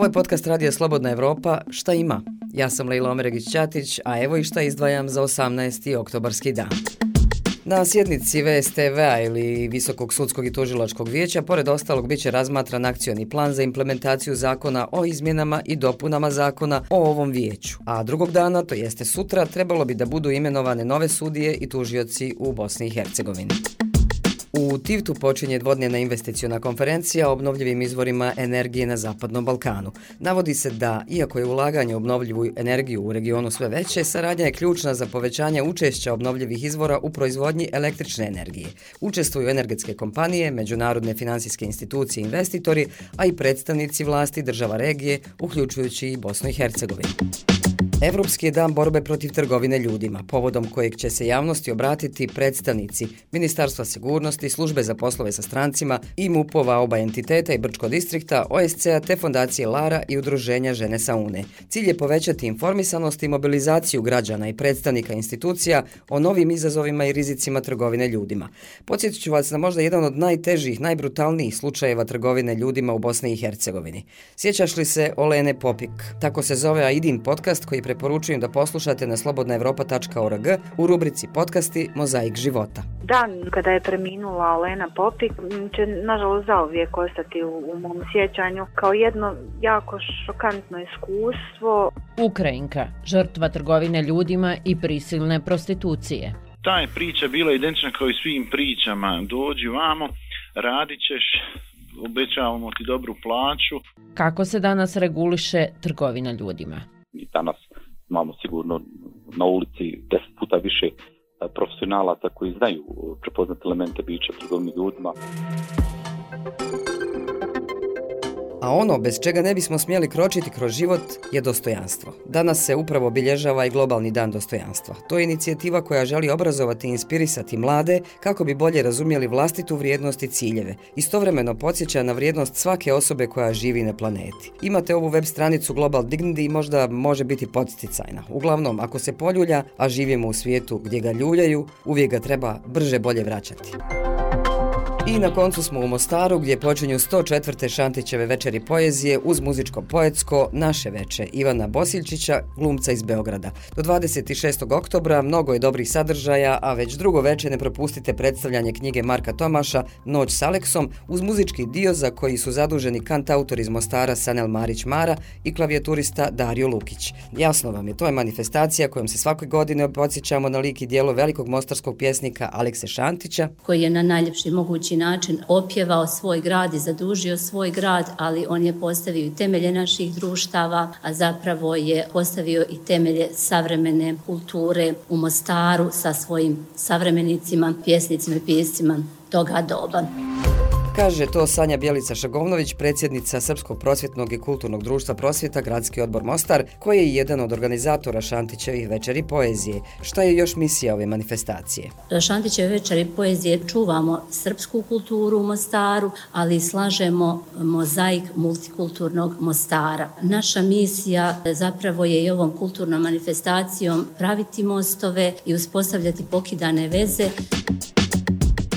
Ovo je podcast Radija Slobodna Evropa. Šta ima? Ja sam Leila Omeregić-Ćatić, a evo i šta izdvajam za 18. oktobarski dan. Na sjednici VSTV-a ili Visokog sudskog i tužilačkog vijeća, pored ostalog, biće razmatran akcioni plan za implementaciju zakona o izmjenama i dopunama zakona o ovom vijeću. A drugog dana, to jeste sutra, trebalo bi da budu imenovane nove sudije i tužioci u Bosni i Hercegovini. U Tivtu počinje dvodnjena investicijona konferencija o obnovljivim izvorima energije na Zapadnom Balkanu. Navodi se da, iako je ulaganje obnovljivu energiju u regionu sve veće, saradnja je ključna za povećanje učešća obnovljivih izvora u proizvodnji električne energije. Učestvuju energetske kompanije, međunarodne finansijske institucije i investitori, a i predstavnici vlasti država regije, uključujući i Bosnu i Hercegovinu. Evropski je dan borbe protiv trgovine ljudima, povodom kojeg će se javnosti obratiti predstavnici Ministarstva sigurnosti, službe za poslove sa strancima i MUP-ova oba entiteta i Brčko distrikta, OSCA te fondacije Lara i udruženja Žene sa UNE. Cilj je povećati informisanost i mobilizaciju građana i predstavnika institucija o novim izazovima i rizicima trgovine ljudima. Podsjetit ću vas na možda jedan od najtežih, najbrutalnijih slučajeva trgovine ljudima u Bosni i Hercegovini. Sjećaš li se Olene Popik? Tako se zove Aidin podcast koji preporučujem da poslušate na slobodnaevropa.org u rubrici podcasti Mozaik života. Dan kada je preminula Lena Popik će nažalost zauvijek ostati u, u mom sjećanju kao jedno jako šokantno iskustvo. Ukrajinka, žrtva trgovine ljudima i prisilne prostitucije. Ta je priča bila identična kao i svim pričama. Dođi vamo, radit ćeš, obećavamo ti dobru plaću. Kako se danas reguliše trgovina ljudima? I danas imamo sigurno na ulici deset puta više e, profesionalaca koji znaju prepoznati elemente bića trgovnih ljudima. A ono bez čega ne bismo smjeli kročiti kroz život je dostojanstvo. Danas se upravo obilježava i globalni dan dostojanstva. To je inicijativa koja želi obrazovati i inspirisati mlade kako bi bolje razumjeli vlastitu vrijednost i ciljeve. Istovremeno podsjeća na vrijednost svake osobe koja živi na planeti. Imate ovu web stranicu Global Dignity i možda može biti podsticajna. Uglavnom, ako se poljulja, a živimo u svijetu gdje ga ljuljaju, uvijek ga treba brže bolje vraćati. I na koncu smo u Mostaru gdje počinju 104. Šantićeve večeri poezije uz muzičko-poetsko naše veče Ivana Bosiljčića, glumca iz Beograda. Do 26. oktobra mnogo je dobrih sadržaja, a već drugo veče ne propustite predstavljanje knjige Marka Tomaša Noć s Aleksom uz muzički dio za koji su zaduženi kantautor iz Mostara Sanel Marić Mara i klavijaturista Dario Lukić. Jasno vam je, to je manifestacija kojom se svake godine podsjećamo na lik i dijelo velikog mostarskog pjesnika Alekse Šantića, koji je na najljepši mogući način opjevao svoj grad i zadužio svoj grad, ali on je postavio i temelje naših društava, a zapravo je postavio i temelje savremene kulture u Mostaru sa svojim savremenicima, pjesnicima i pjescima toga doba. Kaže to Sanja Bjelica Šagovnović, predsjednica Srpskog prosvjetnog i kulturnog društva prosvjeta Gradski odbor Mostar, koji je jedan od organizatora Šantićevih večeri poezije. Šta je još misija ove manifestacije? Šantićeve večeri poezije čuvamo srpsku kulturu u Mostaru, ali slažemo mozaik multikulturnog Mostara. Naša misija zapravo je i ovom kulturnom manifestacijom praviti mostove i uspostavljati pokidane veze.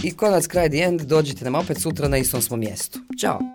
I konac kraj the end, dođite nam opet sutra na istom smo mjestu. Ćao!